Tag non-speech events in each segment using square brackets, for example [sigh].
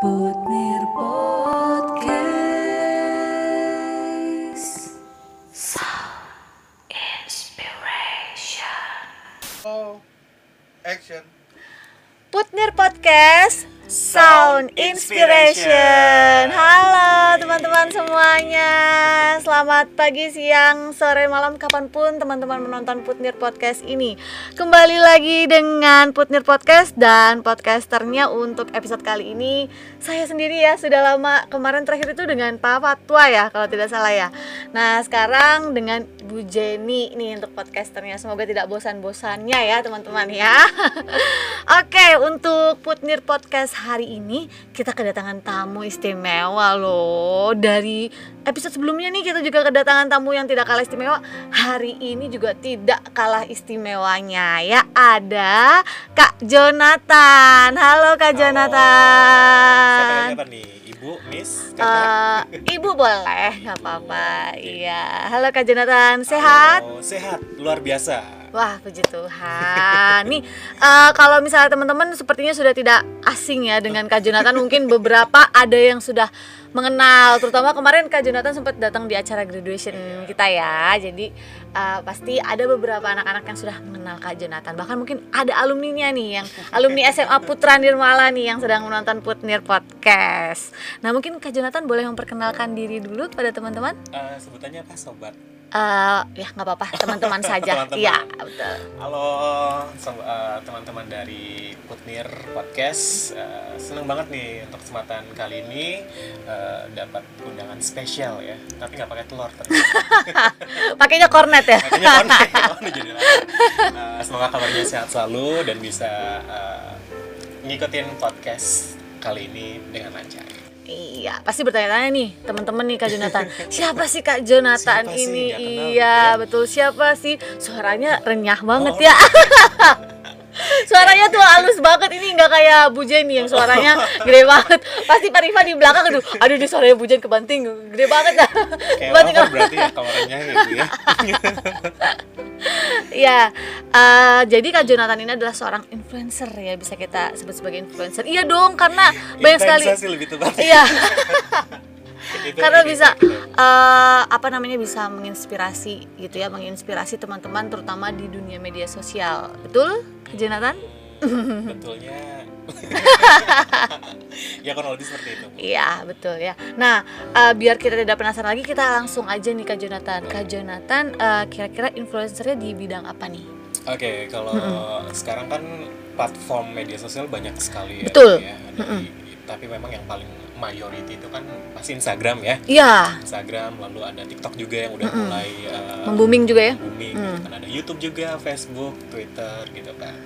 Putnir Podcast. Sound Inspiration. Oh, action. Putnir Podcast Sound Inspiration. Halo teman-teman semuanya. Selamat pagi, siang, sore, malam kapan pun teman-teman menonton Putnir Podcast ini. Kembali lagi dengan Putnir Podcast dan podcasternya untuk episode kali ini saya sendiri ya sudah lama kemarin terakhir itu dengan Pak Fatwa ya kalau tidak salah ya. Nah sekarang dengan Bu Jenny nih untuk podcasternya. Semoga tidak bosan-bosannya ya teman-teman ya. [laughs] Oke untuk Putnir Podcast hari ini kita kedatangan tamu istimewa loh dari episode sebelumnya nih kita juga kedatangan tamu yang tidak kalah istimewa hari ini juga tidak kalah istimewanya ya ada Kak Jonathan halo Kak Halo. Jonathan Siapa apa nih? Ibu, Miss, Kakak? Eh, ibu boleh nggak apa-apa iya halo Kak Jonathan sehat Halo, sehat, luar biasa. Wah, puji Tuhan. Nih, eh, kalau misalnya teman-teman sepertinya sudah tidak asing ya dengan Kak Jonathan, mungkin beberapa ada yang sudah mengenal. Terutama kemarin Kak Jonathan sempat datang di acara graduation kita ya. Jadi eh, pasti ada beberapa anak-anak yang sudah mengenal Kak Jonathan. Bahkan mungkin ada alumninya nih yang [laughs] alumni SMA Putra Nirmala nih yang sedang menonton Putnir Podcast. Nah, mungkin Kak Jonathan boleh memperkenalkan diri dulu pada teman-teman? Eh, sebutannya apa, sobat? Eh, ya nggak apa-apa, teman-teman [laughs] saja. Teman-teman. Iya, betul. Halo, sob- eh, teman-teman dari Putnir Podcast. Eh, seneng banget nih untuk kesempatan kali ini dapat undangan spesial ya. Tapi nggak pakai telur. [laughs] Pakainya kornet ya? [laughs] Jadi lapar. Eh, semoga kabarnya sehat selalu dan bisa eh, ngikutin podcast kali ini dengan lancar. Iya, pasti bertanya-tanya nih teman-teman nih Kak Jonathan. [laughs] Siapa sih Kak Jonathan Siapa sih? ini? Kenal iya, betul. Siapa sih? Suaranya renyah banget Oh. ya. Suaranya tuh halus banget ini nggak kayak Bu Jenny yang suaranya gede banget. Pasti Pak Rifa di belakang aduh, aduh di suaranya Bu Jen kebanting, gede banget dah. Kebanting. berarti ya kamarnya gitu ya. [laughs] Iya, eh, jadi Kak Jonathan ini adalah seorang influencer ya, bisa kita sebut sebagai influencer. Iya dong, karena banyak sekali. Lebih tepat. Iya. [laughs] Itu karena ini, bisa eh, apa namanya bisa menginspirasi gitu ya menginspirasi teman-teman terutama di dunia media sosial. Betul Jonathan? Hmm, betulnya [laughs] ya lebih seperti itu. Iya betul ya. Nah eh, biar kita tidak penasaran lagi kita langsung aja nih kak Jonathan. Kak Jonathan eh, kira-kira influencernya di bidang apa nih? Oke kalau sekarang kan platform media sosial banyak sekali ya Betul. ya. Tapi memang yang paling mayority itu kan pasti Instagram ya. Iya. Instagram lalu ada TikTok juga yang udah mulai uh, Membooming juga ya? booming gitu kan. Ada YouTube juga Facebook Twitter gitu kan.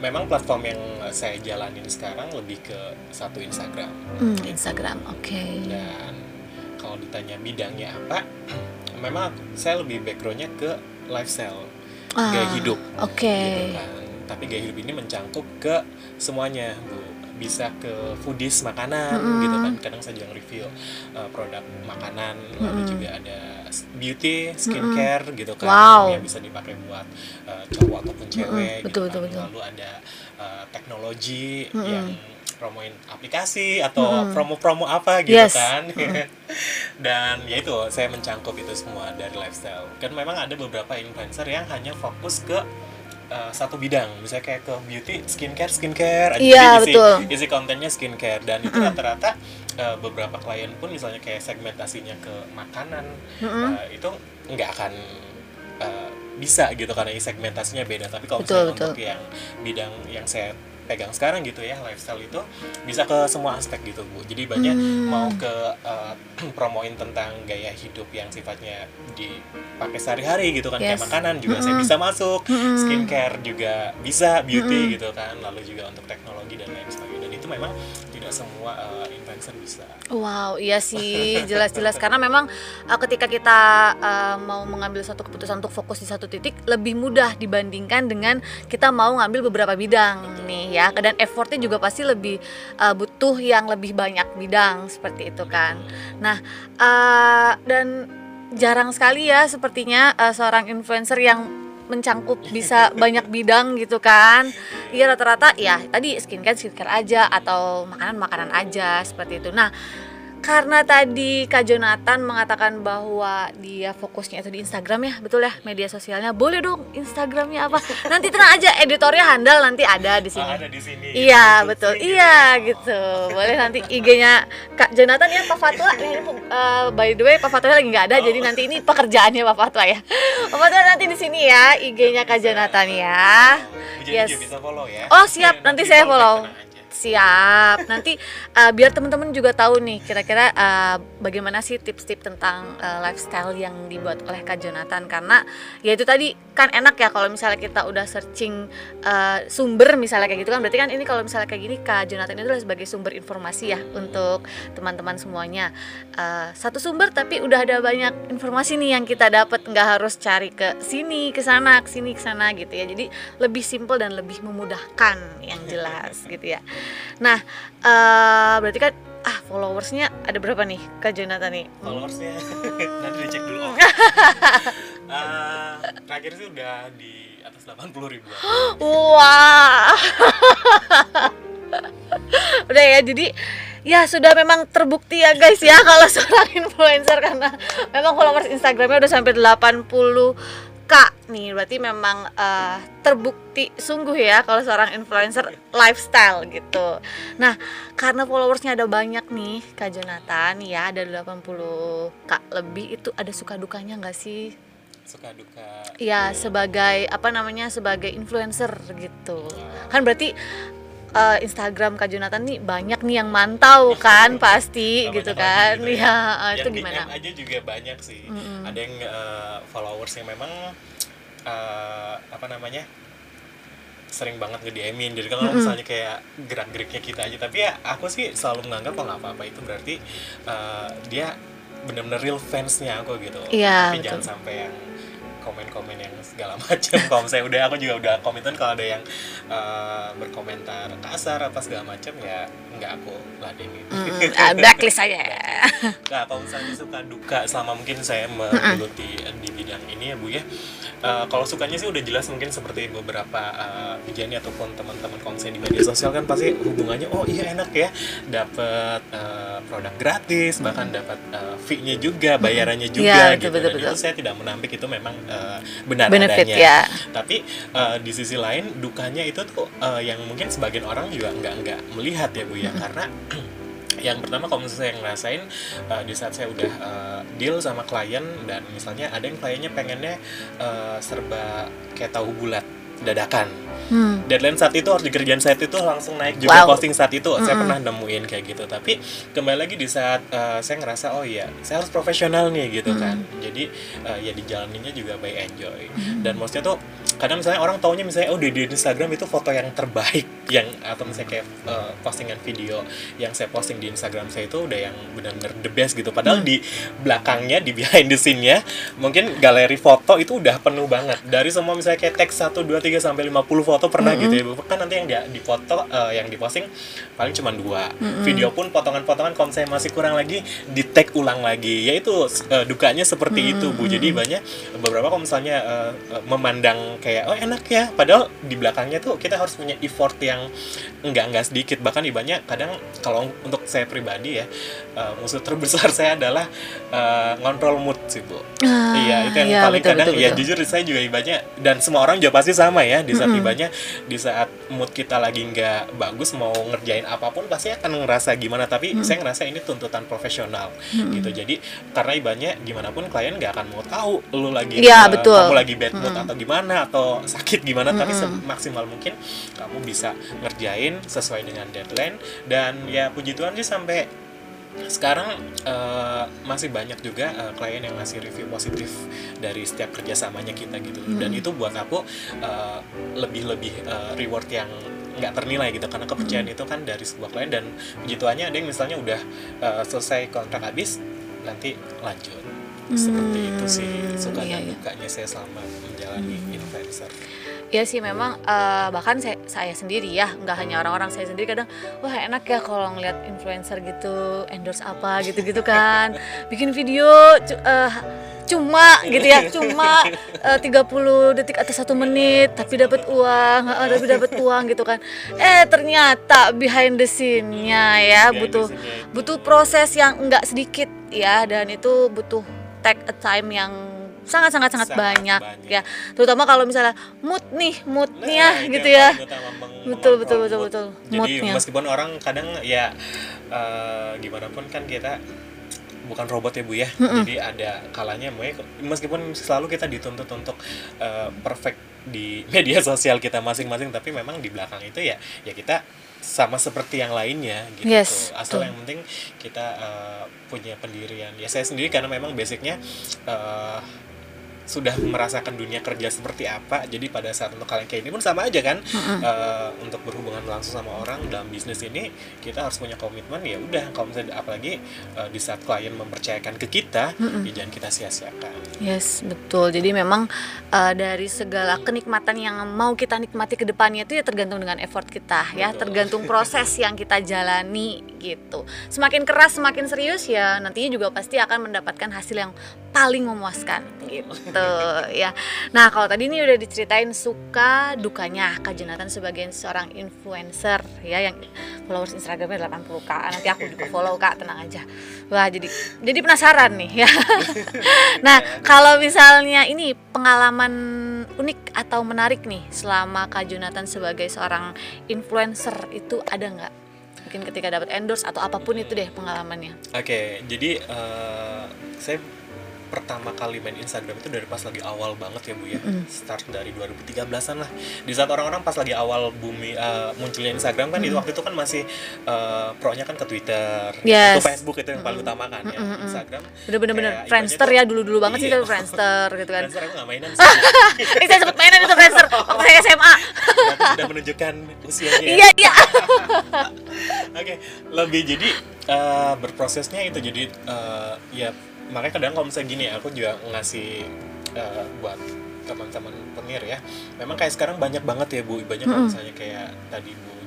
Memang platform yang saya jalanin sekarang lebih ke satu Instagram. Hmm, Instagram oke. Dan kalau ditanya bidangnya apa [clears throat] memang saya lebih backgroundnya ke lifestyle Ah, gaya hidup oke. gitu kan. Tapi gaya hidup ini mencakup ke semuanya bu bisa ke foodies makanan gitu kan. Kadang saya juga review uh, produk makanan. Lalu juga ada beauty skincare gitu kan Wow. yang bisa dipakai buat uh, cowok ataupun cewek betul, gitu betul, kan. betul. lalu ada uh, teknologi yang promoin aplikasi atau promo-promo apa gitu Yes. kan. [laughs] Dan ya itu saya mencangkup itu semua dari lifestyle. Kan memang ada beberapa influencer yang hanya fokus ke uh, satu bidang. Misalnya kayak ke beauty skincare skincare. Aja. Jadi isi, betul. isi kontennya skincare. Dan itu rata-rata uh, beberapa klien pun misalnya kayak segmentasinya ke makanan uh, itu nggak akan uh, bisa gitu karena segmentasinya beda. Tapi kalau Betul, misalnya untuk yang bidang yang saya pegang sekarang gitu ya lifestyle itu bisa ke semua aspek gitu bu. Jadi banyak Hmm. mau ke uh, [clears throat] promoin tentang gaya hidup yang sifatnya dipakai sehari-hari gitu kan. Kayak Yes. makanan juga saya bisa masuk. Skincare juga bisa beauty gitu kan. Lalu juga untuk teknologi dan lain sebagainya. Dan itu memang tidak semua uh, influencer bisa Wow, iya sih, jelas-jelas karena memang uh, ketika kita uh, mau mengambil satu keputusan untuk fokus di satu titik lebih mudah dibandingkan dengan kita mau ngambil beberapa bidang nih ya. Dan effortnya juga pasti lebih uh, butuh yang lebih banyak bidang seperti itu kan. Nah, uh, dan jarang sekali ya sepertinya uh, seorang influencer yang mencangkup bisa banyak bidang gitu kan. Iya rata-rata ya tadi skincare skincare aja atau makanan makanan aja seperti itu. Nah karena tadi Kak Jonathan mengatakan bahwa dia fokusnya itu di Instagram ya, betul ya media sosialnya. Boleh dong Instagramnya apa? Nanti tenang aja, editornya handal nanti ada di sini. Oh, ada di sini. Iya betul, sih. iya gitu. Boleh nanti IG-nya Kak Jonathan ya Pak Fatwa. Ini, uh, by the way Pak Fatwa lagi nggak ada, jadi nanti ini pekerjaannya Pak Fatwa ya. Pak Fatwa nanti di sini ya IG-nya Kak Jonathan ya. Yes. juga bisa follow ya. Oh, siap. Nanti saya follow. Siap. Nanti uh, biar teman-teman juga tahu nih kira-kira uh, bagaimana sih tips-tips tentang uh, lifestyle yang dibuat oleh Kak Jonathan karena ya itu tadi kan enak ya kalau misalnya kita udah searching uh, sumber misalnya kayak gitu kan berarti kan ini kalau misalnya kayak gini Kak Jonathan itu adalah sebagai sumber informasi ya untuk teman-teman semuanya. Uh, satu sumber tapi udah ada banyak informasi nih yang kita dapat nggak harus cari ke sini, ke sana, ke sini, ke sana gitu ya. Jadi lebih simple dan lebih memudahkan yang jelas gitu ya. Nah, eh, berarti kan ah followersnya ada berapa nih Kak Jonathan nih? followersnya [laughs] nanti dicek dulu. [laughs] Eh, terakhir sih udah di atas 80 ribuan [gasps] Wah. [laughs] Udah ya, jadi ya sudah memang terbukti ya guys ya kalau seorang influencer karena memang followers Instagramnya udah sampai 80 k nih berarti memang eh, terbukti sungguh ya kalau seorang influencer lifestyle gitu. Nah karena followersnya ada banyak nih Kak Jonathan ya ada 80 k lebih itu ada suka dukanya nggak sih? suka duka Ya sebagai apa namanya sebagai influencer gitu kan berarti eh, Instagram Kak Jonathan nih banyak nih yang mantau kan pasti Banyak gitu kan. gitu ya. Eh, Yang itu DM gimana aja juga banyak sih. Mm-mm. ada yang eh, followers yang memang eh, apa namanya sering banget nge DM-in jadi kalau misalnya kayak gerak-geriknya kita aja. Tapi ya aku sih selalu menganggap kalau apa-apa itu berarti eh, dia bener-bener real fansnya aku gitu. Iya, tapi betul. jangan sampai yang komen-komen yang segala [laughs] macam. Kalau misalnya udah aku juga udah komitmen kalau ada yang eh, berkomentar kasar apa segala macam ya nggak aku ladenin. Mm, [laughs] ah, blacklist aja. Nah, kalau misalnya suka duka selama mungkin saya menggeluti di bidang ini ya Bu ya. Eh, kalau sukanya sih udah jelas mungkin seperti beberapa uh, Vijani ataupun teman-teman kalau misalnya di media sosial kan pasti hubungannya oh iya enak ya dapat eh, produk gratis bahkan dapat eh, fee-nya juga bayarannya juga betul, gitu. Betul, dan betul. itu saya tidak menampik itu memang eh, benar benefit adanya. ya. Tapi eh, di sisi lain dukanya itu tuh eh, yang mungkin sebagian orang juga nggak nggak melihat ya bu ya. Karena [clears throat] yang pertama kalau misalnya saya ngerasain eh, di saat saya udah eh, deal sama klien dan misalnya ada yang kliennya pengennya eh, serba kayak tahu bulat dadakan. Hmm. deadline saat itu harus dikerjain saat itu langsung naik juga Wow. posting saat itu. Saya Mm-mm. pernah nemuin kayak gitu. Tapi kembali lagi di saat eh, saya ngerasa oh iya saya harus profesional nih gitu kan. Jadi eh, ya dijalaninya juga by enjoy. Dan maksudnya tuh kadang misalnya orang taunya misalnya oh di, di Instagram itu foto yang terbaik yang atau misalnya kayak eh, postingan video yang saya posting di Instagram saya itu udah yang benar-benar the best gitu. Padahal di belakangnya di behind the scene-nya mungkin galeri foto itu udah penuh banget. Dari semua misalnya kayak teks 1 2 3 sampai 50 foto pernah gitu ya. Kan nanti yang dia di foto eh, yang diposting paling cuma dua. Video pun potongan-potongan kalau saya masih kurang lagi di tag ulang lagi. Ya itu eh, dukanya seperti itu bu. Jadi banyak beberapa kalau misalnya eh, memandang kayak oh enak ya. Padahal di belakangnya tuh kita harus punya effort yang enggak enggak sedikit. Bahkan di banyak kadang kalau untuk saya pribadi ya eh, musuh terbesar [laughs] saya adalah eh, ngontrol mood sih bu. Ah, iya itu yang iya, paling betul, kadang betul, ya betul. jujur saya juga ibanya dan semua orang juga pasti sama ya di saat ibanya di saat mood kita lagi nggak bagus mau ngerjain apa pun pasti akan ngerasa gimana tapi saya ngerasa ini tuntutan profesional gitu. Jadi karena ibanya gimana pun klien nggak akan mau tahu lu lagi Iya, eh, betul. kamu lagi bad mood atau gimana atau sakit gimana tapi semaksimal mungkin kamu bisa ngerjain sesuai dengan deadline dan ya puji Tuhan sih sampai sekarang eh, masih banyak juga eh, klien yang ngasih review positif dari setiap kerjasamanya kita gitu. Dan itu buat aku eh, lebih-lebih eh, reward yang nggak ternilai gitu. Karena kepercayaan itu kan dari sebuah klien dan puji Tuhannya ada yang misalnya udah eh, selesai kontrak habis nanti lanjut. Seperti itu sih suka iya, dan iya. dukanya saya selama menjalani influencer Ya sih memang eh, bahkan saya, saya sendiri ya nggak hanya orang-orang saya sendiri kadang wah enak ya kalau ngeliat influencer gitu endorse apa gitu-gitu kan. Bikin video eh, cuma gitu ya cuma eh, 30 detik atau satu menit tapi dapat uang eh, tapi dapat uang gitu kan. Eh ternyata behind the scene-nya ya butuh butuh proses yang enggak sedikit ya dan itu butuh take a time yang sangat sangat sangat banyak, banyak. ya terutama kalau misalnya mood nih moodnya Nah, gitu ya paling utama, meng- Betul, betul, betul, betul. Jadi Moodnya. meskipun orang kadang ya eh, gimana pun kan kita bukan robot ya bu ya. Jadi ada kalanya mau meskipun selalu kita dituntut untuk eh, perfect di [laughs] media sosial kita masing-masing, tapi memang di belakang itu ya ya kita sama seperti yang lainnya gitu. Yes, Asal betul. yang penting kita eh, punya pendirian. Ya saya sendiri karena memang basicnya eh, sudah merasakan dunia kerja seperti apa jadi pada saat untuk kalian kayak ini pun sama aja kan Eh, untuk berhubungan langsung sama orang dalam bisnis ini kita harus punya komitmen ya udah kalau misalnya apalagi eh, di saat klien mempercayakan ke kita ya jangan kita sia-siakan Yes, betul. Jadi memang uh, dari segala kenikmatan yang mau kita nikmati ke depannya itu ya tergantung dengan effort kita ya, Betul. tergantung proses yang kita jalani gitu. Semakin keras, semakin serius ya nantinya juga pasti akan mendapatkan hasil yang paling memuaskan gitu ya. Nah, kalau tadi ini udah diceritain suka dukanya Kak Jonathan sebagai seorang influencer ya yang followers Instagramnya 80k. Nanti aku juga follow Kak, tenang aja. Wah, jadi jadi penasaran nih ya. [laughs] nah, kalau misalnya ini pengalaman unik atau menarik nih selama Kak Jonathan sebagai seorang influencer itu ada nggak? Mungkin ketika dapat endorse atau apa pun itu deh pengalamannya. Oke, jadi eh, saya pertama kali main Instagram itu dari pas lagi awal banget ya Bu ya. Start dari 2013-an lah. Di saat orang-orang pas lagi awal bumi eh, munculnya Instagram kan itu waktu itu kan masih eh, pro-nya kan ke Twitter. Yes. Itu Facebook itu yang paling utama kan ya. Instagram. Bener-bener Friendster ya dulu-dulu banget sih Iya. itu Friendster gitu kan. Friendster aku gak mainan sih. [laughs] Eh, saya sempet mainan itu Friendster waktu saya SMA. Udah- Udah menunjukkan usianya. ya. Iya, iya. [laughs] Oke, lebih jadi eh, berprosesnya itu jadi eh, ya makanya kadang kalau misalnya gini aku juga ngasih eh, buat teman-teman penir ya. Memang kayak sekarang banyak banget ya Bu, banyak kalau misalnya kayak tadi Bu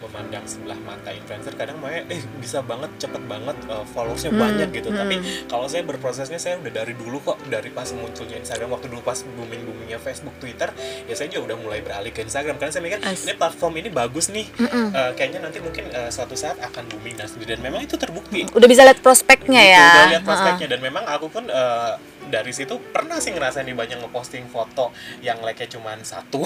memandang sebelah mata influencer kadang mau eh bisa banget cepet banget eh, followersnya banyak gitu. tapi kalau saya berprosesnya saya udah dari dulu kok dari pas munculnya Instagram waktu dulu pas booming boomingnya Facebook Twitter ya saya juga udah mulai beralih ke Instagram. Karena saya mikir As- ini platform ini bagus nih. Eh, kayaknya nanti mungkin eh, suatu saat akan booming dan sendiri dan memang itu terbukti. Udah bisa lihat prospeknya Gitu, ya. udah lihat prospeknya. Dan memang aku pun eh, dari situ pernah sih ngerasain di banyak ngeposting foto yang like-nya cuma satu.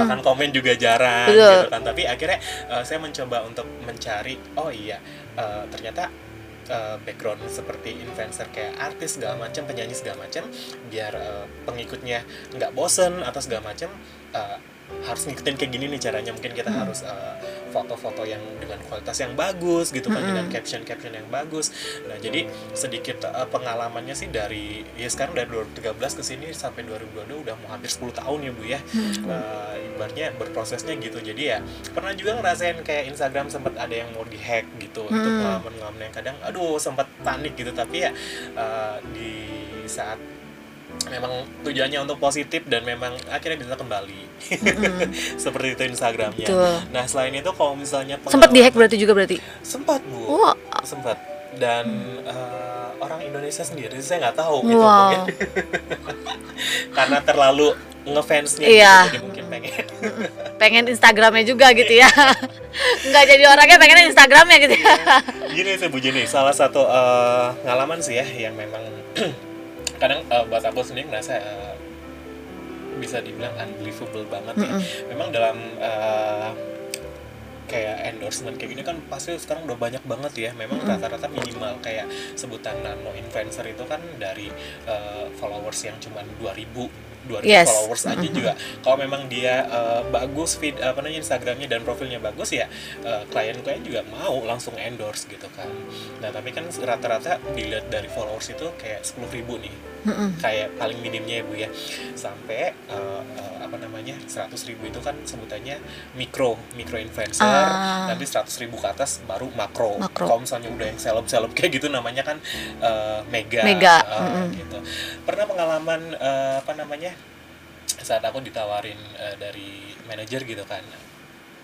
Bahkan komen juga jarang Betul. gitu kan. Tapi akhirnya eh, saya mencoba untuk mencari oh iya eh, ternyata eh, background seperti influencer kayak artis segala macam penyanyi segala macam biar eh, pengikutnya nggak bosen atau segala macam eh, harus ngikutin kayak gini nih caranya. Mungkin kita harus eh, foto-foto yang dengan kualitas yang bagus gitu kan dengan caption-caption yang bagus. Nah jadi sedikit eh, pengalamannya sih dari ya sekarang dari 2013 ke sini sampai 2022 udah mau hampir 10 tahun ya bu ya. Eh, ibaratnya berprosesnya gitu. Jadi ya pernah juga ngerasain kayak Instagram sempat ada yang mau dihack gitu itu pengalaman-pengalaman yang kadang aduh sempat panik gitu. Tapi ya eh, di saat memang tujuannya untuk positif dan memang akhirnya bisa kembali [laughs] seperti itu Instagramnya. Betul. Nah selain itu kalau misalnya Sempat dihack berarti juga berarti. sempat bu, Wah. sempat dan eh, orang Indonesia sendiri saya nggak tahu gitu Wow. mungkin [laughs] karena terlalu ngefansnya Iya. gitu, jadi mungkin pengen [laughs] Pengen Instagramnya juga gitu ya. Nggak jadi orangnya pengen Instagramnya gitu ya. gini sih Bu Jenny, salah satu eh, pengalaman sih ya yang memang [clears throat] kadang eh, buat aku sendiri ngerasa eh, bisa dibilang unbelievable banget ya. Memang dalam eh, kayak endorsement kayak gini kan pasti sekarang udah banyak banget ya. Memang rata-rata minimal kayak sebutan nano influencer itu kan dari eh, followers yang cuma 2000 2000 Yes. followers aja juga. Kalau memang dia eh, bagus feed apa namanya Instagramnya dan profilnya bagus ya eh, klien-klien juga mau langsung endorse gitu kan. Nah tapi kan rata-rata dilihat dari followers itu kayak 10.000 ribu nih, kayak paling minimnya ya bu ya, sampai eh, eh, apa namanya 100.000 ribu itu kan sebutannya mikro mikro influencer, Ah. nanti 100.000 ribu ke atas baru makro. Makro. Kalau misalnya udah yang seleb seleb kayak gitu namanya kan eh, mega, Mega, mm-mm. gitu. Pernah pengalaman eh, apa namanya saat aku ditawarin eh, dari manajer gitu kan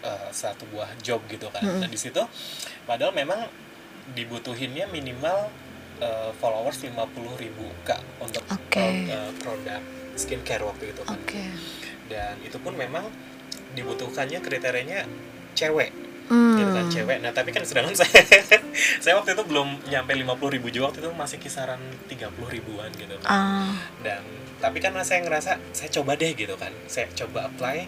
eh, satu buah job gitu kan. Nah di situ padahal memang dibutuhinnya minimal eh, followers 50 ribu kak untuk Oke. pro- eh, produk skincare waktu itu kan Oke. dan itu pun memang dibutuhkannya kriterianya cewek Hmm. gitu kan cewek nah tapi kan sedangkan [laughs] saya saya waktu itu belum nyampe 50 ribu juga waktu itu masih kisaran 30 ribuan gitu kan Ah. dan tapi karena saya ngerasa saya coba deh gitu kan saya coba apply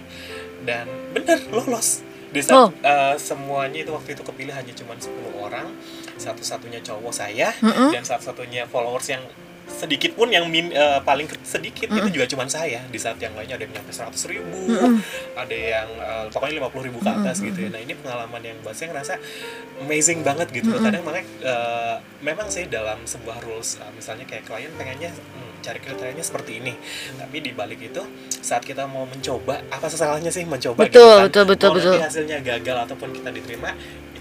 dan bener lolos di saat Oh. eh, semuanya itu waktu itu kepilih hanya cuma 10 orang satu-satunya cowok saya Mm-mm. dan satu-satunya followers yang sedikit pun yang min, eh, paling sedikit itu juga cuma saya. Di saat yang lainnya ada yang nyampe 100 ribu Mm-mm. ada yang eh, pokoknya 50 ribu ke atas gitu ya. Nah ini pengalaman yang buat saya ngerasa amazing banget gitu loh. kadang makanya eh, memang sih dalam sebuah rules eh, misalnya kayak klien pengennya hmm, cari kriterianya seperti ini. Tapi di balik itu saat kita mau mencoba apa salahnya sih mencoba Betul, gitu kan? betul, betul, Mau betul. hasilnya gagal ataupun kita diterima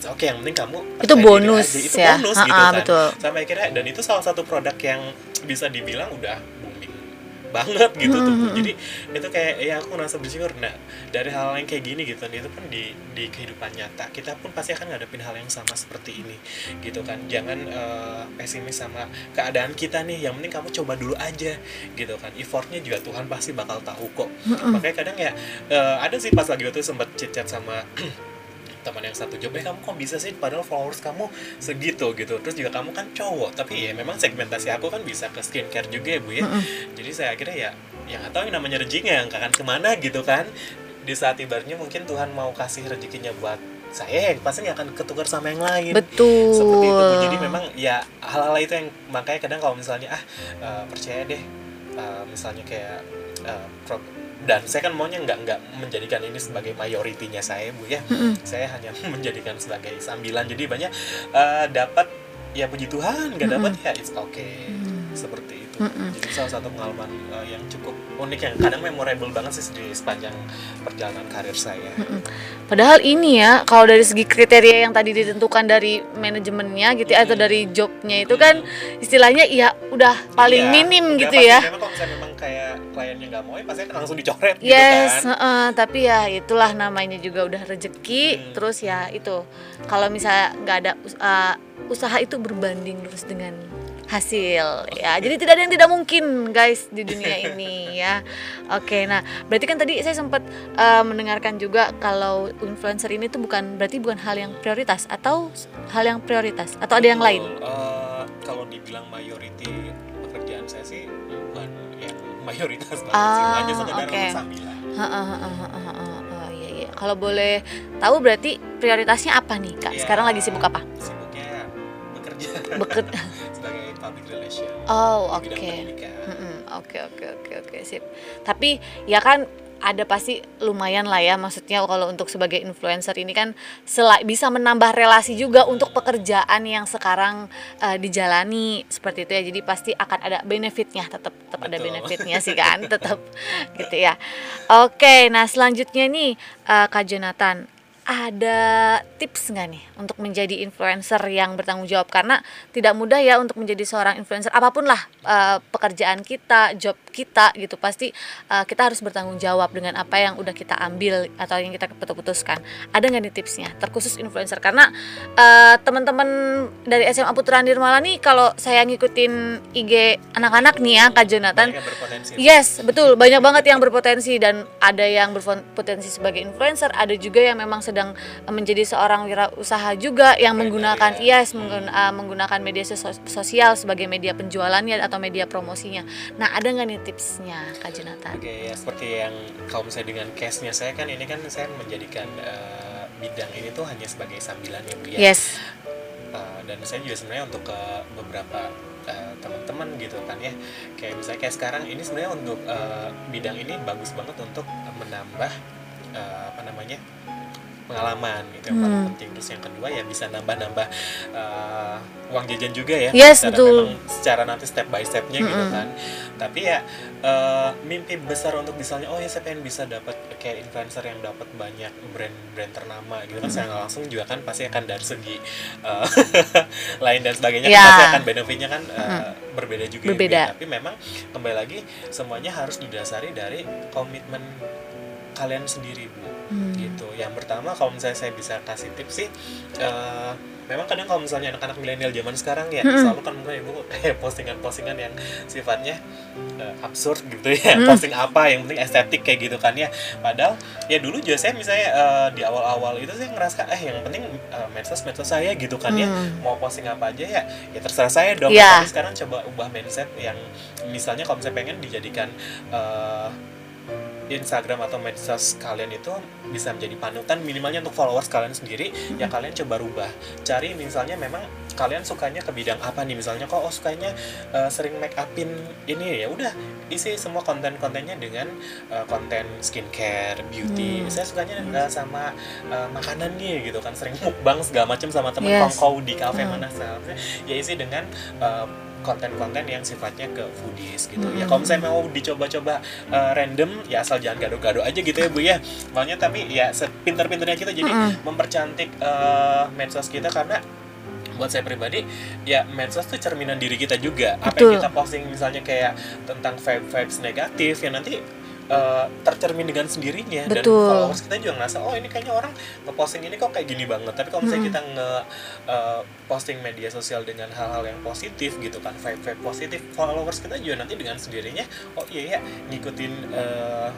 it's okay yang penting kamu Itu bonus aja. itu ya. bonus Ha-ha, gitu kan betul. sampai akhirnya dan itu salah satu produk yang bisa dibilang udah booming banget gitu tuh Bu. jadi itu kayak ya aku ngerasa bersyukur nah dari hal yang kayak gini gitu itu kan di di kehidupan nyata kita pun pasti akan ngadepin hal yang sama seperti ini gitu kan jangan eh, pesimis sama keadaan kita nih yang penting kamu coba dulu aja gitu kan effortnya juga Tuhan pasti bakal tahu kok makanya kadang ya eh, ada sih pas lagi waktu sempat chit chat sama [clears throat] teman yang satu job eh kamu kok bisa sih? Padahal followers kamu segitu gitu. Terus juga kamu kan cowok tapi ya memang segmentasi aku kan bisa ke skincare juga ya bu ya. Jadi saya akhirnya ya yang nggak tahu yang namanya rezekinya yang akan ke mana gitu kan. Di saat ibaratnya mungkin Tuhan mau kasih rezekinya buat saya pasti nggak akan ketukar sama yang lain. Betul. seperti itu jadi memang ya hal-hal itu yang makanya kadang kalau misalnya ah eh, percaya deh eh, misalnya kayak pro- dan saya kan maunya nggak nggak menjadikan ini sebagai mayoritinya saya bu ya. Saya hanya [laughs] menjadikan sebagai sambilan. Jadi banyak eh, dapat ya puji Tuhan nggak dapat ya it's okay. Seperti itu. Jadi salah satu pengalaman eh, yang cukup unik yang kadang memorable banget sih di sepanjang perjalanan karir saya. Padahal ini ya, kalau dari segi kriteria yang tadi ditentukan dari manajemennya gitu ya, atau dari jobnya itu kan istilahnya ya udah paling Iya, minim udah gitu pasti ya. Kayak kliennya nggak mau, ya pasti akan langsung dicoret Yes, gitu kan. heeh, tapi ya itulah namanya juga udah rezeki. Hmm. Terus ya itu kalau misalnya nggak ada uh, usaha itu berbanding lurus dengan hasil ya. Jadi tidak ada yang tidak mungkin guys di dunia ini ya. Oke, nah berarti kan tadi saya sempat uh, mendengarkan juga kalau influencer ini tuh bukan berarti bukan hal yang prioritas atau hal yang prioritas atau ada yang lain. Eh, kalau dibilang mayority pekerjaan saya sih bukan yang mayoritas banget sih, Ah, hanya sekedar oke. untuk sambilan. Iya, iya. Kalau boleh tahu berarti prioritasnya apa nih kak? Ya, Sekarang lagi sibuk apa? Sibuknya bekerja Beket. [laughs] sebagai public relation. Oh, oke. Oke oke oke oke sip. Tapi ya kan ada pasti lumayan lah ya. Maksudnya kalau untuk sebagai influencer ini kan sela- bisa menambah relasi juga untuk pekerjaan yang sekarang eh, dijalani. Seperti itu ya. Jadi pasti akan ada benefitnya. Tetap tetap ada benefitnya sih kan. Tetap gitu ya. Oke. Nah selanjutnya nih eh, kak Jonathan ada tips nggak nih untuk menjadi influencer yang bertanggung jawab? Karena tidak mudah ya untuk menjadi seorang influencer. Apa pun lah eh, pekerjaan kita job kita gitu pasti eh, kita harus bertanggung jawab dengan apa yang udah kita ambil atau yang kita putuskan ada nggak nih tipsnya terkhusus influencer? Karena eh, teman-teman dari SMA Putra Nirmala nih kalau saya ngikutin IG anak-anak nih ya Kak Jonathan. Yes, betul. Banyak banget yang berpotensi dan ada yang berpotensi sebagai influencer, ada juga yang memang sedang eh, menjadi seorang wirausaha juga yang Trainer, menggunakan ya. yes, menggun- eh, menggunakan media sos- sosial sebagai media penjualannya atau media promosinya. Nah, ada nggak nih tipsnya, Kak Jonathan? Oke, ya seperti yang kalau misalnya dengan case-nya saya kan ini kan saya menjadikan eh, bidang ini tuh hanya sebagai sambilan ya Bu ya. Yes. Uh, dan saya juga sebenarnya untuk ke beberapa uh, teman-teman gitu kan ya kayak misalnya kayak sekarang ini sebenarnya untuk uh, bidang ini bagus banget untuk menambah uh, apa namanya pengalaman gitu yang paling Hmm. penting terus yang kedua ya bisa nambah-nambah uh, uang jajan juga ya Yes, secara betul. memang secara nanti step by stepnya gitu Mm-mm. kan tapi ya uh, mimpi besar untuk misalnya oh ya saya pengen bisa dapat kayak influencer yang dapat banyak brand-brand ternama gitu kan saya nggak langsung juga kan pasti akan dari segi uh, [laughs] lain dan sebagainya Ya. kan pasti akan benefitnya kan uh, berbeda juga ya, Berbeda. Bu. tapi memang kembali lagi semuanya harus didasari dari komitmen kalian sendiri bu. Hmm. gitu. Yang pertama kalau misalnya saya bisa kasih tips sih uh, memang kadang kalau misalnya anak-anak milenial zaman sekarang ya selalu kan mulai ibu kayak [laughs] postingan-postingan yang sifatnya eh, absurd gitu ya. Posting apa yang penting estetik kayak gitu kan ya. Padahal ya dulu juga saya misalnya eh, di awal-awal itu saya ngerasa eh yang penting eh, medsos medsos saya gitu kan ya. Mau posting apa aja ya ya terserah saya dong. Iya. tapi sekarang coba ubah mindset yang misalnya kalau misalnya pengen dijadikan Instagram atau medsos kalian itu bisa menjadi panutan minimalnya untuk followers kalian sendiri ya kalian coba rubah. Cari misalnya memang kalian sukanya ke bidang apa nih? Misalnya kok oh sukanya uh, sering make upin ini. Ya udah isi semua konten-kontennya dengan uh, konten skincare beauty. Saya sukanya uh, sama uh, makanan nih gitu kan. Sering mukbang segala macam sama temen Yes. kongkow di cafe mana segala macam. ya isi dengan uh, konten-konten yang sifatnya ke foodies gitu. Ya kalau misalnya mau dicoba-coba uh, random ya asal jangan gado-gado aja gitu ya bu ya. Maunya tapi ya sepinter-pinternya kita. Jadi mempercantik uh, medsos kita karena buat saya pribadi ya medsos tuh cerminan diri kita juga apa Betul. yang kita posting misalnya kayak tentang vibe vibes negatif ya nanti uh, tercermin dengan sendirinya dan Betul. followers kita juga ngerasa oh ini kayaknya orang ngeposting ini kok kayak gini banget tapi kalau misalnya kita nge uh, posting media sosial dengan hal-hal yang positif gitu kan vibe vibe positif followers kita juga nanti dengan sendirinya oh iya ya ngikutin uh,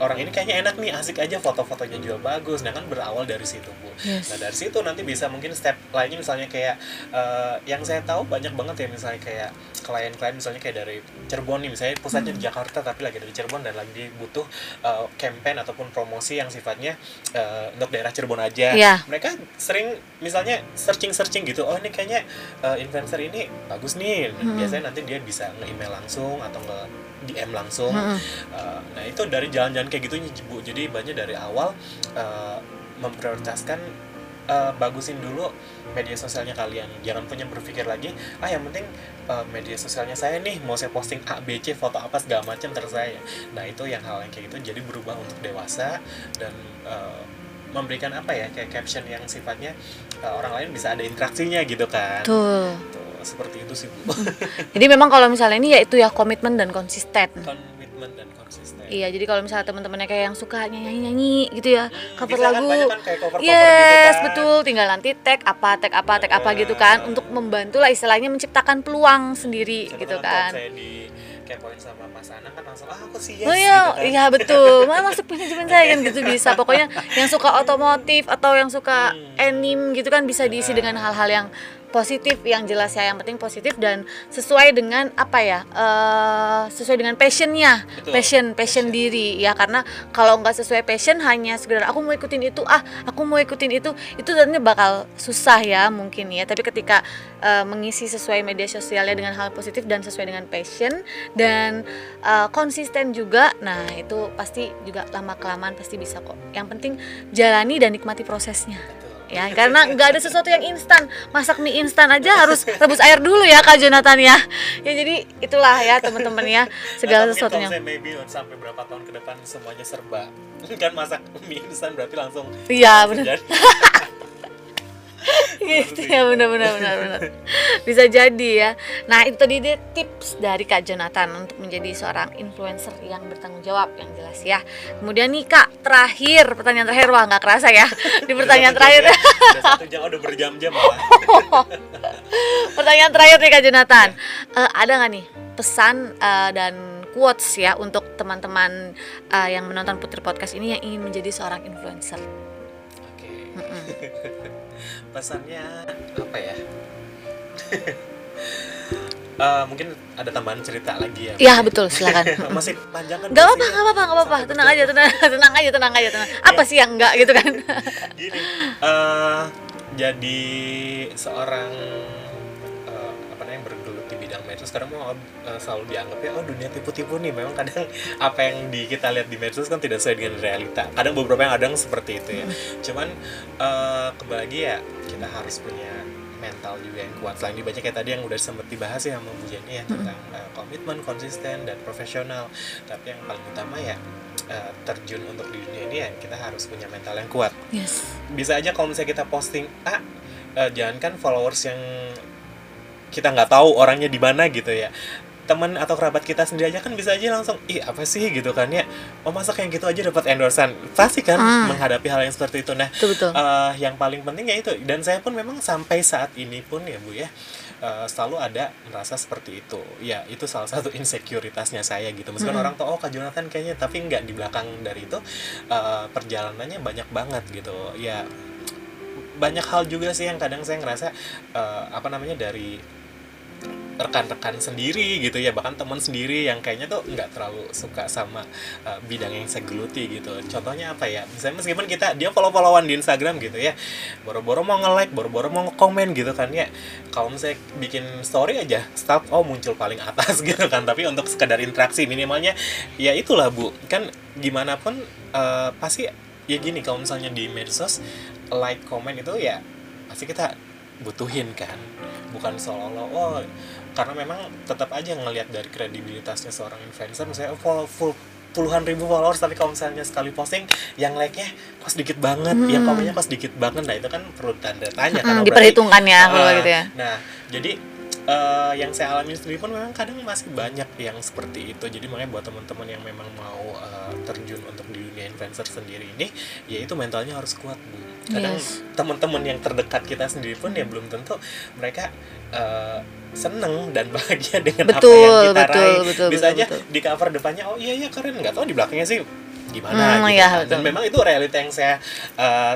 orang ini kayaknya enak nih asik aja foto-fotonya juga bagus. Nah kan berawal dari situ bu. Yes. nah dari situ nanti bisa mungkin step lainnya misalnya kayak eh, yang saya tahu banyak banget ya misalnya kayak klien-klien misalnya kayak dari Cirebon nih misalnya pusatnya di Jakarta tapi lagi dari Cirebon dan lagi butuh eh, campaign ataupun promosi yang sifatnya eh, untuk daerah Cirebon aja. Iya. mereka sering misalnya searching-searching gitu oh ini kayaknya eh, influencer ini bagus nih. Biasanya nanti dia bisa nge-email langsung atau nge DM langsung. Uh, nah itu dari jalan-jalan kayak gitu bu. Jadi banyak dari awal uh, memprioritaskan uh, bagusin dulu media sosialnya kalian. Jangan punya berpikir lagi ah yang penting uh, media sosialnya saya nih mau saya posting A B C foto apa segala macam terus saya nah itu yang hal yang kayak gitu jadi berubah untuk dewasa dan uh, memberikan apa ya kayak caption yang sifatnya uh, orang lain bisa ada interaksinya gitu kan. Tuh. Tuh, seperti itu sih bu. Jadi memang kalau misalnya ini ya itu ya komitmen dan konsisten. Komitmen dan konsisten Iya, jadi kalau misalnya teman-temannya kayak yang suka nyanyi-nyanyi gitu ya, cover bisa kan, lagu. kan kayak cover-cover yes, gitu kan. betul. Tinggal nanti tag apa, tag apa, tag apa gitu kan untuk membantu lah istilahnya menciptakan peluang sendiri Siapa gitu kan. saya di kepoin sama Mas Anang kan langsung ah aku sih yes Oh iya, gitu kan. iya betul. Mau masuk manajemen saya kan gitu bisa. Pokoknya yang suka otomotif atau yang suka Hmm. anime gitu kan bisa diisi dengan hal-hal yang positif yang jelas ya. Yang penting positif dan sesuai dengan apa ya eh, sesuai dengan passionnya. Betul. passion passion diri ya. Karena kalau nggak sesuai passion hanya sekedar aku mau ikutin itu ah aku mau ikutin itu itu tentunya bakal susah ya mungkin ya. Tapi ketika eh, mengisi sesuai media sosialnya dengan hal positif dan sesuai dengan passion dan eh, konsisten juga nah itu pasti juga lama kelamaan pasti bisa kok. Yang penting jalani dan nikmati prosesnya ya. Karena nggak ada sesuatu yang instan. Masak mie instan aja harus rebus air dulu ya kak Jonathan ya. Ya jadi itulah ya teman-teman ya. Segala sesuatunya. Maybe sampai berapa tahun ke depan semuanya serba. [laughs] Kan masak mie instan berarti langsung iya benar [laughs] [laughs] [laughs] gitu ya benar benar benar benar. Bisa jadi ya. Nah itu tadi dia tips dari kak Jonathan untuk menjadi seorang influencer yang bertanggung jawab yang jelas ya. Kemudian nih kak terakhir pertanyaan terakhir wah nggak kerasa ya. [laughs] Di pertanyaan terakhir. ya. udah satu jam udah berjam-jam [laughs] pertanyaan terakhir nih kak Jonathan. Eh, ada nggak nih pesan eh, dan quotes ya untuk teman-teman eh, yang menonton Putri Podcast ini yang ingin menjadi seorang influencer? Oke pesannya apa ya [laughs] Eh, mungkin ada tambahan cerita lagi ya Iya betul silakan [laughs] masih panjang kan Gak apa-apa, durasinya? gak apa-apa, gak apa-apa. Sampai Tenang aja, tenang, [laughs] tenang aja, tenang aja, tenang. Apa sih yang enggak gitu kan? gini eh jadi seorang eh, apa namanya medsos sekarang mau eh, selalu dianggap ya oh dunia tipu-tipu nih. Memang kadang apa yang di kita lihat di medsos kan tidak sesuai dengan realita. Kadang beberapa yang kadang seperti itu ya. Cuman eh kembali lagi ya kita harus punya mental juga yang kuat. Selain dibaca kayak tadi yang udah sempat dibahas ya sama Bu Jenny ya tentang eh, komitmen konsisten dan profesional. Tapi yang paling utama ya terjun untuk di dunia ini ya kita harus punya mental yang kuat. Yes. bisa aja kalau misalnya kita posting ah eh, jangan kan followers yang kita nggak tahu orangnya di mana gitu ya. Teman atau kerabat kita sendiri aja kan bisa aja langsung ih apa sih? gitu kan ya. Oh masa kayak gitu aja dapat endorsan pasti kan Hmm. menghadapi hal yang seperti itu. Nah Betul betul. eh, yang paling penting ya itu. Dan saya pun memang sampai saat ini pun ya bu ya eh, selalu ada merasa seperti itu. Ya itu salah satu [laughs] insekuritasnya saya gitu. Meskipun Mm-mm. orang tuh oh kak Jonathan kayaknya tapi nggak di belakang dari itu eh, perjalanannya banyak banget gitu. Ya banyak hal juga sih yang kadang saya ngerasa eh, apa namanya dari rekan-rekan sendiri gitu ya bahkan teman sendiri yang kayaknya tuh nggak terlalu suka sama uh, bidang yang saya geluti gitu. Contohnya apa ya? Misalnya meskipun kita dia follow-followan di Instagram gitu ya boro-boro mau nge-like boro-boro mau nge-komen gitu kan ya. Kalau misalnya bikin story aja start oh muncul paling atas [laughs] gitu kan. Tapi untuk sekedar interaksi minimalnya ya itulah bu. Kan gimana pun uh, pasti ya gini kalau misalnya di medsos like komen itu ya pasti kita butuhin kan bukan seolah-olah oh karena memang tetap aja ngelihat dari kredibilitasnya seorang influencer misalnya follow full puluhan ribu followers tapi kalau misalnya sekali posting yang like-nya kok sedikit banget yang Hmm. komennya kok sedikit banget nah itu kan perlu tanda tanya Hmm, kan oh, berarti- diperhitungkan ya kalau Ah, gitu ya. Nah, jadi eh, yang saya alami sendiri pun memang kadang masih banyak yang seperti itu. Jadi makanya buat teman-teman yang memang mau eh, terjun untuk di dunia influencer sendiri ini, ya itu mentalnya harus kuat, Bu. Kadang Yes. teman-teman yang terdekat kita sendiri pun ya belum tentu mereka eh, seneng dan [laughs] bahagia dengan apa Betul, yang kita betul, raih. betul, Bisa betul, aja betul. di cover depannya, oh iya iya keren, nggak tahu di belakangnya sih gimana Hmm, gitu kan. Dan memang itu realita yang saya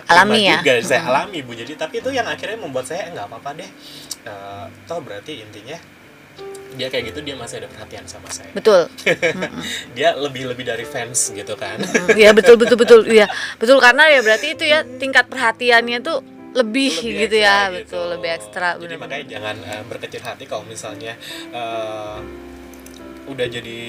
terima Alami ya. juga, saya Hmm. alami bu. Jadi tapi itu yang akhirnya membuat saya "Eh, nggak apa-apa deh. Eh, toh berarti intinya dia kayak gitu dia masih ada perhatian sama saya. Betul. [laughs] Dia lebih lebih dari fans gitu kan. Iya betul betul betul. Iya betul karena ya berarti itu ya tingkat perhatiannya tuh lebih, Lebih gitu ya gitu. betul lebih ekstra. Jadi bener-bener. makanya jangan eh, berkecil hati kalau misalnya eh, udah jadi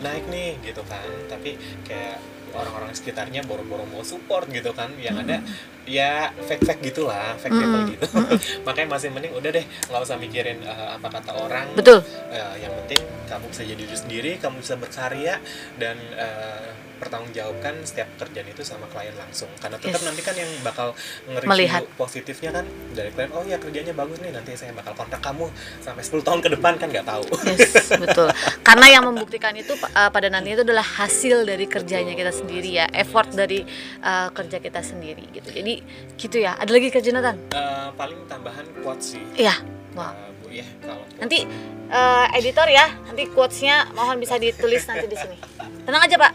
naik nih gitu kan. Tapi kayak orang-orang sekitarnya boro-boro mau support gitu kan. Yang ada ya fake fake gitulah fake people Mm-mm. gitu [laughs] makanya masih mending udah deh nggak usah mikirin eh, apa kata orang. Betul. Eh, yang penting kamu bisa jadi diri sendiri, kamu bisa berkarya dan eh, pertanggungjawabkan setiap kerjaan itu sama klien langsung. Karena tetap Yes. nanti kan yang bakal nge-review Melihat. positifnya kan dari klien, oh ya kerjanya bagus nih, nanti saya bakal kontak kamu sampai 10 tahun ke depan kan nggak tahu. Yes, betul. Karena yang membuktikan itu uh, pada nanti itu adalah hasil dari kerjanya kita sendiri ya, effort dari uh, kerja kita sendiri gitu. Jadi gitu ya. Ada lagi kerja Jonathan? Eh, paling tambahan quotes sih. Iya. Wah. Eh, Bu ya kalau quotes. Nanti uh, editor ya, nanti quotes-nya mohon bisa ditulis nanti di sini. Tenang aja Pak.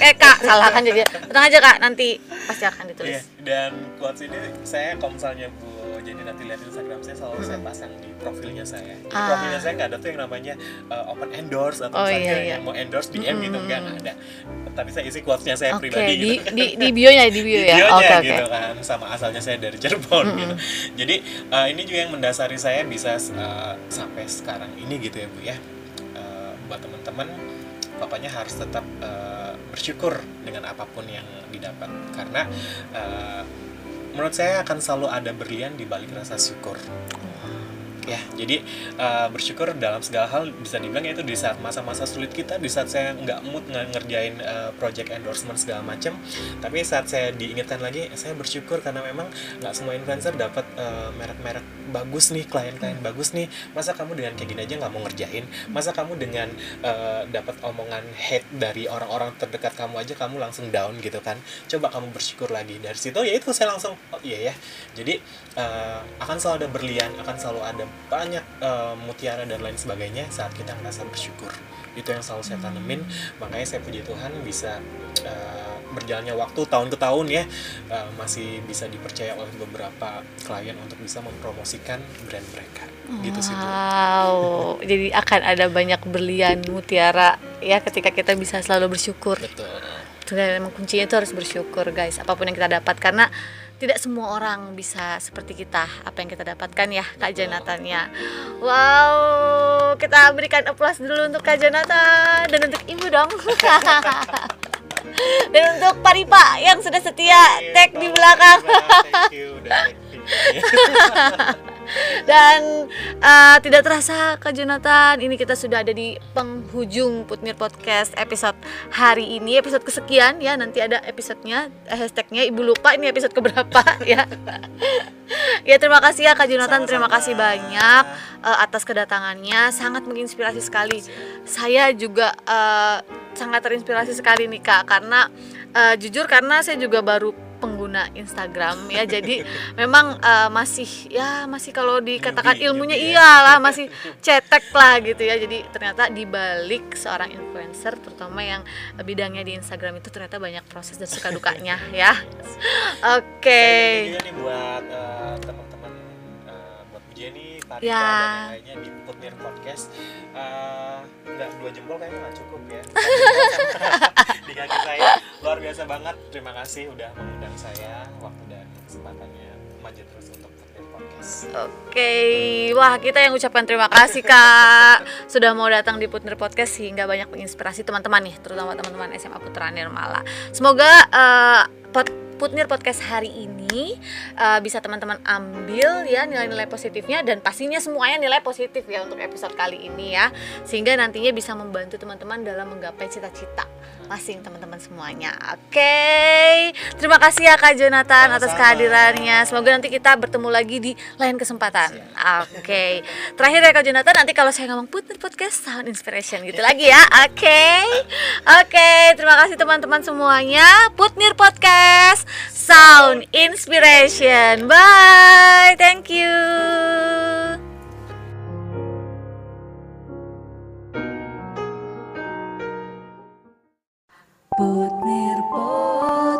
Eh Kak, salah kan jadi. Tenang aja Kak, nanti pasti akan Iya, ditulis. dan quotes ini saya kalau misalnya Bu jadi nanti lihat Instagram saya selalu saya pasang di profilnya saya. Di Ah. profilnya saya nggak ada tuh yang namanya uh, open endorse atau Oh, misalnya iya, iya. yang mau endorse DM gitu Mm-mm. nggak ada. Tapi saya isi quotesnya saya Oke, pribadi di, gitu. di di bio-nya di bio Di ya. bionya Oke, oke. gitu kan sama asalnya saya dari Cirebon Mm-mm. gitu. Jadi uh, ini juga yang mendasari saya bisa uh, sampai sekarang ini gitu ya Bu ya. Uh, buat teman-teman pokoknya harus tetap uh, bersyukur dengan apa pun yang didapat. Karena uh, menurut saya akan selalu ada berlian di balik rasa syukur ya jadi uh, bersyukur dalam segala hal bisa dibilang ya itu di saat masa-masa sulit kita di saat saya nggak mood nge- ngerjain uh, project endorsement segala macam tapi saat saya diingatkan lagi saya bersyukur karena memang nggak semua influencer dapat uh, merek-merek bagus nih klien-klien bagus nih. Masa kamu dengan kayak gini aja nggak mau ngerjain? Masa kamu dengan uh, dapat omongan hate dari orang-orang terdekat kamu aja kamu langsung down gitu kan? Coba kamu bersyukur lagi. Dari situ ya itu saya langsung oh iya ya. Jadi uh, akan selalu ada berlian akan selalu ada banyak uh, mutiara dan lain sebagainya saat kita merasa bersyukur. Itu yang selalu saya tanemin. Makanya saya puji Tuhan bisa uh, berjalannya waktu tahun ke tahun ya uh, masih bisa dipercaya oleh beberapa klien untuk bisa mempromosikan brand mereka. Gitu sih. Wow, jadi akan ada banyak berlian mutiara ya ketika kita bisa selalu bersyukur. betul. Emang kuncinya itu harus bersyukur guys, apa pun yang kita dapat. Karena tidak semua orang bisa seperti kita apa yang kita dapatkan ya Kak Jonathan ya. Wow, kita berikan aplaus dulu untuk Kak Jonathan dan untuk Ibu dong. [laughs] dan untuk Pak Ripa yang sudah setia tag di belakang. Thank you, udah tag videonya. [laughs] Dan uh, tidak terasa Kak Jonathan, ini kita sudah ada di penghujung Putmir Podcast episode hari ini, episode kesekian ya. Nanti ada episodenya, eh, hashtagnya Ibu lupa ini episode keberapa [laughs] ya. ya terima kasih ya Kak Jonathan, terima Sama-sama. kasih banyak uh, atas kedatangannya, sangat menginspirasi sekali. Saya juga uh, sangat terinspirasi sekali nih Kak, karena uh, jujur karena saya juga baru pengguna Instagram. Ya jadi memang uh, masih ya masih kalau dikatakan Newbie, ilmunya newbie ya. iyalah masih cetek lah gitu ya. Jadi ternyata di balik seorang influencer terutama yang bidangnya di Instagram itu ternyata banyak proses dan suka dukanya [laughs] ya. Oke. Saya juga nih buat eh, teman-teman eh, buat Bu Jenny, Tarika Ya. dan lainnya di Putnir Podcast. Eh, nggak dua jempol kayaknya nggak cukup ya. [laughs] di kaki saya luar biasa banget. Terima kasih udah mengundang saya waktu dan kesempatannya maju terus untuk Putnir Podcast. Oke, wah kita yang ucapkan terima kasih kak sudah mau datang di Putnir Podcast sehingga banyak menginspirasi teman-teman nih, terutama teman-teman SMA Putra Nirmala. Semoga eh, pot- Putnir Podcast hari ini eh, bisa teman-teman ambil ya nilai-nilai positifnya dan pastinya semuanya nilai positif ya untuk episode kali ini ya, sehingga nantinya bisa membantu teman-teman dalam menggapai cita-cita masing teman-teman semuanya. Oke, terima kasih ya Kak Jonathan atas Sama-sama. kehadirannya. Semoga nanti kita bertemu lagi di lain kesempatan. Oke. Terakhir ya Kak Jonathan, nanti kalau saya ngomong Putri Podcast Sound Inspiration gitu lagi ya. Oke. Oke, terima kasih teman-teman semuanya. Putnir Podcast Sound Inspiration. Bye. Thank you. Podcast